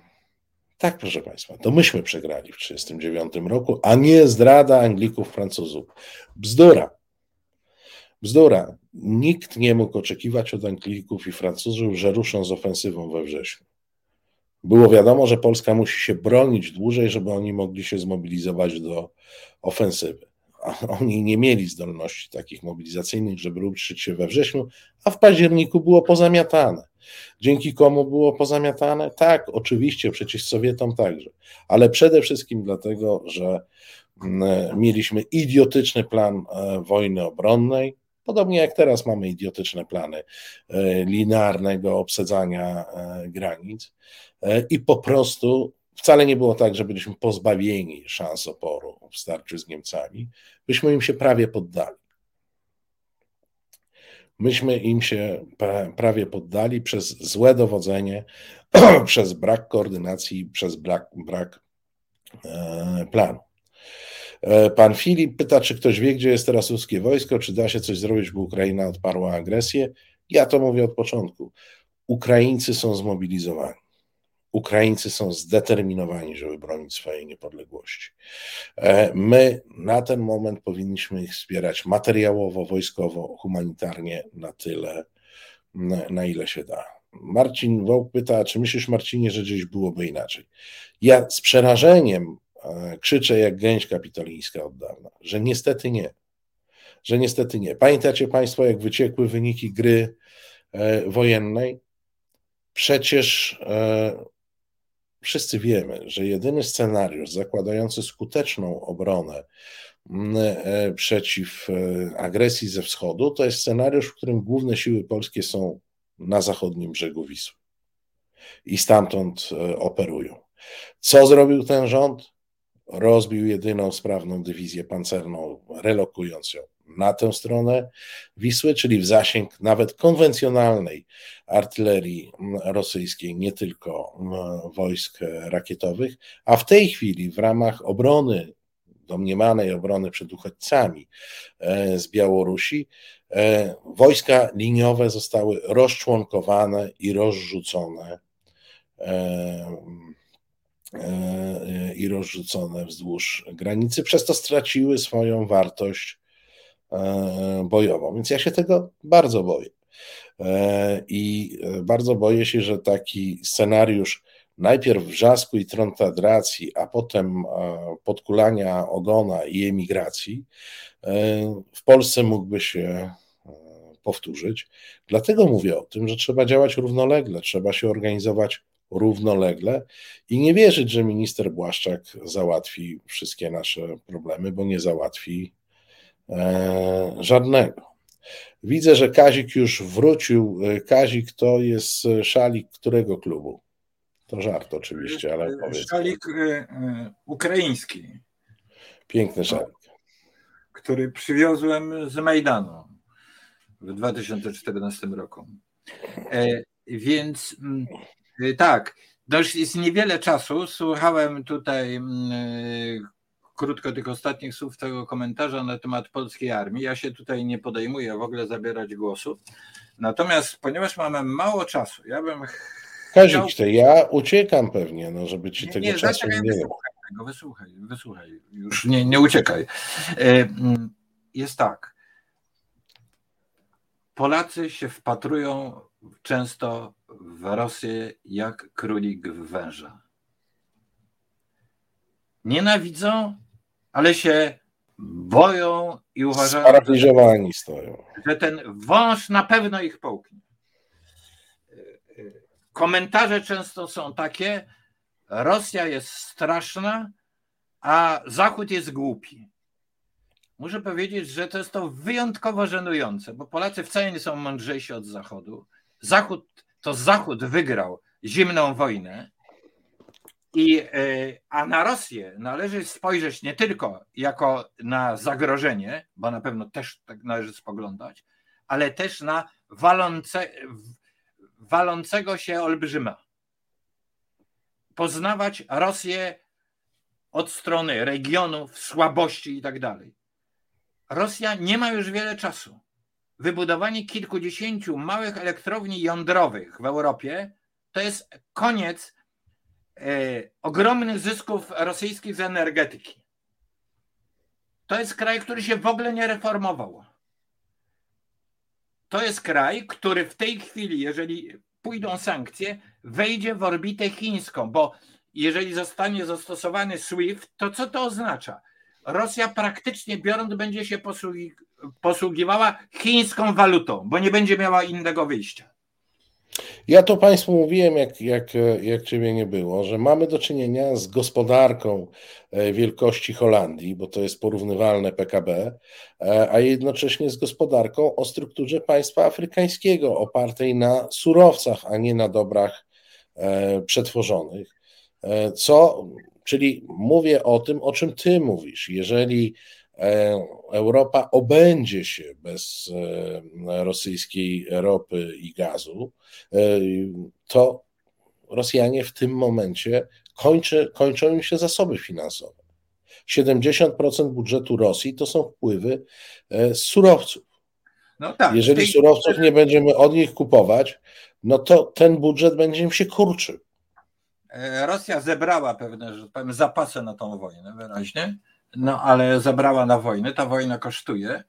tak, proszę Państwa, to myśmy przegrali w 1939 roku, a nie zdrada Anglików, Francuzów. Bzdura. Bzdura. Nikt nie mógł oczekiwać od Anglików i Francuzów, że ruszą z ofensywą we wrześniu. Było wiadomo, że Polska musi się bronić dłużej, żeby oni mogli się zmobilizować do ofensywy oni nie mieli zdolności takich mobilizacyjnych, żeby ruszyć się we wrześniu, a w październiku było pozamiatane. Dzięki komu było pozamiatane? Tak, oczywiście, przecież Sowietom także, ale przede wszystkim dlatego, że mm, mieliśmy idiotyczny plan e, wojny obronnej, Podobnie jak teraz mamy idiotyczne plany linearnego obsadzania granic i po prostu wcale nie było tak, że byliśmy pozbawieni szans oporu w starciu z Niemcami, byśmy im się prawie poddali. Myśmy im się prawie poddali przez złe dowodzenie, przez brak koordynacji, przez brak, brak e, planu. E, pan Filip pyta, czy ktoś wie, gdzie jest teraz ruskie wojsko, czy da się coś zrobić, by Ukraina odparła agresję. Ja to mówię od początku. Ukraińcy są zmobilizowani. Ukraińcy są zdeterminowani, żeby bronić swojej niepodległości. E, my na ten moment powinniśmy ich wspierać materiałowo, wojskowo, humanitarnie na tyle, na ile się da. Marcin Wołk pyta, czy myślisz, Marcinie, że gdzieś byłoby inaczej? Ja z przerażeniem krzyczę jak gęś kapitolińska od dawna, że niestety nie. Że niestety nie. Pamiętacie Państwo, jak wyciekły wyniki gry e, wojennej? Przecież wszyscy wiemy, że jedyny scenariusz zakładający skuteczną obronę e, przeciw e, agresji ze wschodu to jest scenariusz, w którym główne siły polskie są na zachodnim brzegu Wisły i stamtąd e, operują. Co zrobił ten rząd? Rozbił jedyną sprawną dywizję pancerną, relokując ją na tę stronę Wisły, czyli w zasięg nawet konwencjonalnej artylerii rosyjskiej, nie tylko wojsk rakietowych, a w tej chwili w ramach obrony, domniemanej obrony przed uchodźcami e, z Białorusi, e, wojska liniowe zostały rozczłonkowane i rozrzucone e, i rozrzucone wzdłuż granicy, przez to straciły swoją wartość E, bojową. Więc ja się tego bardzo boję. E, I e, bardzo boję się, że taki scenariusz najpierw wrzasku i trontadracji, a potem podkulania ogona i emigracji w Polsce mógłby się powtórzyć. Dlatego mówię o tym, że trzeba działać równolegle, trzeba się organizować równolegle i nie wierzyć, że minister Błaszczak załatwi wszystkie nasze problemy, bo nie załatwi E, żadnego. Widzę, że Kazik już wrócił. E, Kazik to jest szalik którego klubu? To żart oczywiście, ale powiedz. Szalik e, ukraiński. Piękny szalik. Który przywiozłem z Majdanu w 2014 roku. Więc mm, tak, to już jest niewiele czasu. Słuchałem tutaj mm, krótko tych ostatnich słów tego komentarza na temat polskiej armii. Ja się tutaj nie podejmuję w ogóle zabierać głosu. Natomiast ponieważ mamy mało czasu, ja bym. Kazik, chciał... ja uciekam pewnie, no, żeby ci nie, tego nie, czasu nie wysłuchaj tego, wysłuchaj, wysłuchaj, już nie, nie uciekaj. E, mm, jest tak. Polacy się wpatrują często w Rosję jak królik w węża. Nienawidzą ale się boją i uważają, Sparaliżowani stoją. że ten wąż na pewno ich połknie. Komentarze często są takie: Rosja jest straszna, a Zachód jest głupi. Muszę powiedzieć, że to jest to wyjątkowo żenujące, bo Polacy wcale nie są mądrzejsi od Zachodu. Zachód to Zachód wygrał zimną wojnę i, e, a na Rosję należy spojrzeć nie tylko jako na zagrożenie, bo na pewno też tak należy spoglądać, ale też na walące, walącego się olbrzyma. Poznawać Rosję od strony regionów, słabości i tak dalej. Rosja nie ma już wiele czasu. Wybudowanie kilkudziesięciu małych elektrowni jądrowych w Europie to jest koniec E, ogromnych zysków rosyjskich z energetyki. To jest kraj, który się w ogóle nie reformował. To jest kraj, który w tej chwili, jeżeli pójdą sankcje, wejdzie w orbitę chińską, bo jeżeli zostanie zastosowany SWIFT, to co to oznacza? Rosja praktycznie biorąc będzie się posługiwała chińską walutą, bo nie będzie miała innego wyjścia. Ja to Państwu mówiłem, jak, jak, jak Ciebie nie było, że mamy do czynienia z gospodarką e, wielkości Holandii, bo to jest porównywalne PKB, e, a jednocześnie z gospodarką o strukturze państwa afrykańskiego, opartej na surowcach, a nie na dobrach e, przetworzonych. Co, czyli mówię o tym, o czym Ty mówisz. Jeżeli Europa obędzie się bez rosyjskiej ropy i gazu, to Rosjanie w tym momencie kończy, kończą im się zasoby finansowe. 70% budżetu Rosji to są wpływy z surowców. No tak, Jeżeli tej... surowców nie będziemy od nich kupować, no to ten budżet będzie im się kurczył. E, Rosja zebrała pewne, że tak powiem, zapasy na tą wojnę wyraźnie no ale zabrała na wojnę, ta wojna kosztuje.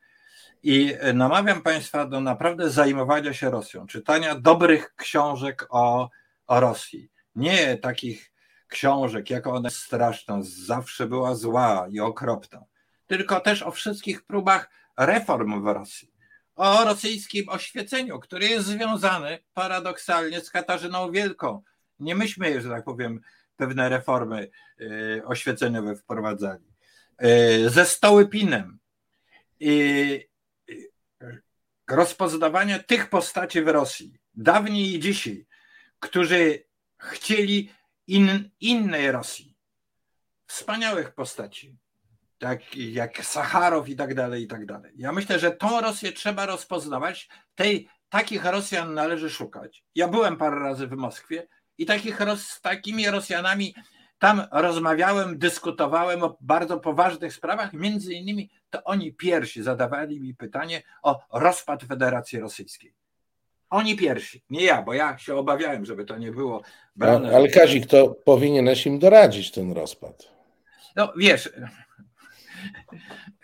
I namawiam Państwa do naprawdę zajmowania się Rosją, czytania dobrych książek o, o Rosji. Nie takich książek, jak ona jest straszna, zawsze była zła i okropna, tylko też o wszystkich próbach reform w Rosji. O rosyjskim oświeceniu, które jest związane paradoksalnie z Katarzyną Wielką. Nie myśmy, że tak powiem, pewne reformy y, oświeceniowe wprowadzali. E, ze Stołypinem i rozpoznawania tych postaci w Rosji, dawniej i dzisiaj, którzy chcieli in, innej Rosji, wspaniałych postaci, tak jak Sacharow i tak dalej, i tak dalej. Ja myślę, że tą Rosję trzeba rozpoznawać, tej, takich Rosjan należy szukać. Ja byłem parę razy w Moskwie i takich, takimi Rosjanami tam rozmawiałem, dyskutowałem o bardzo poważnych sprawach, między innymi to oni pierwsi zadawali mi pytanie o rozpad Federacji Rosyjskiej. Oni pierwsi, nie ja, bo ja się obawiałem, żeby to nie było. Brane. Ale, ale Kazik, to powinieneś im doradzić ten rozpad. No wiesz,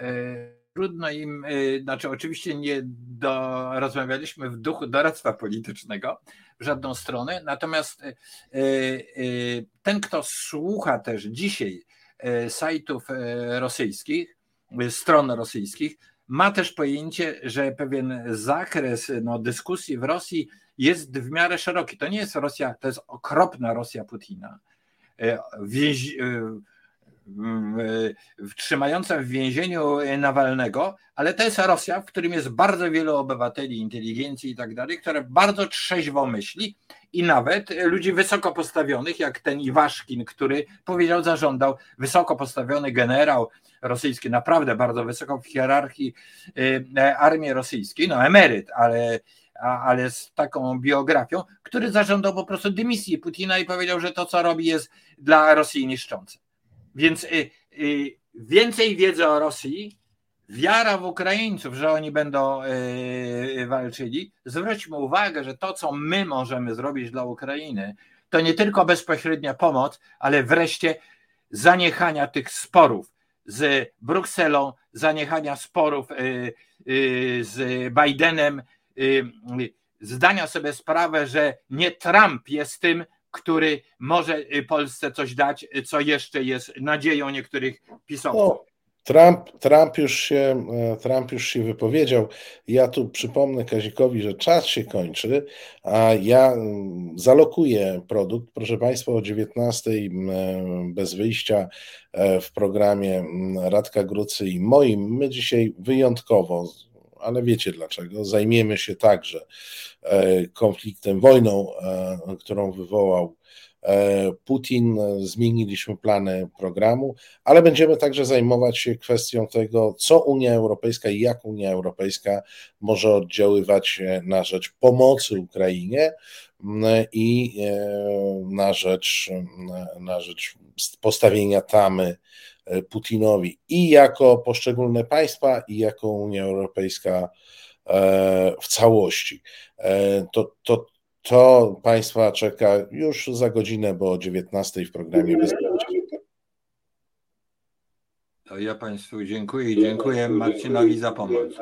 e, trudno im, e, znaczy oczywiście nie do, rozmawialiśmy w duchu doradztwa politycznego, w żadną stronę. Natomiast e, e, ten, kto słucha też dzisiaj sajtów rosyjskich, stron rosyjskich, ma też pojęcie, że pewien zakres no, dyskusji w Rosji jest w miarę szeroki. To nie jest Rosja, to jest okropna Rosja Putina. Więzi, trzymająca w więzieniu Nawalnego, ale to jest Rosja, w którym jest bardzo wielu obywateli, inteligencji i tak dalej, które bardzo trzeźwo myśli i nawet ludzi wysoko postawionych, jak ten Iwaszkin, który powiedział, zażądał, wysoko postawiony generał rosyjski, naprawdę bardzo wysoko w hierarchii y, armii rosyjskiej, no emeryt, ale ale z taką biografią, który zażądał po prostu dymisji Putina i powiedział, że to, co robi, jest dla Rosji niszczące. Więc y, y, więcej wiedzy o Rosji, wiara w Ukraińców, że oni będą y, walczyli. Zwróćmy uwagę, że to, co my możemy zrobić dla Ukrainy, to nie tylko bezpośrednia pomoc, ale wreszcie zaniechania tych sporów z Brukselą, zaniechania sporów z Bidenem, zdania sobie sprawę, że nie Trump jest tym, który może y, Polsce coś dać, y, co jeszcze jest nadzieją niektórych pisowców. No, Trump, Trump, już się, e, Trump już się wypowiedział. Ja tu przypomnę Kazikowi, że czas się kończy, a ja zalokuję produkt. Proszę Państwa, o 19 e, bez wyjścia e, w programie Radka Grucy i moim. My dzisiaj wyjątkowo, ale wiecie dlaczego, zajmiemy się także E, konfliktem, wojną, e, którą wywołał e, Putin. Zmieniliśmy plany programu, ale będziemy także zajmować się kwestią tego, co Unia Europejska i jak Unia Europejska może oddziaływać na rzecz pomocy Ukrainie i na rzecz, na rzecz postawienia tamy Putinowi i jako poszczególne państwa, i jako Unia Europejska w całości. E, to, to, to Państwa czeka już za godzinę, bo o 19 w programie Bezpieczeństwa. To ja Państwu dziękuję i dziękuję Marcinowi za pomoc.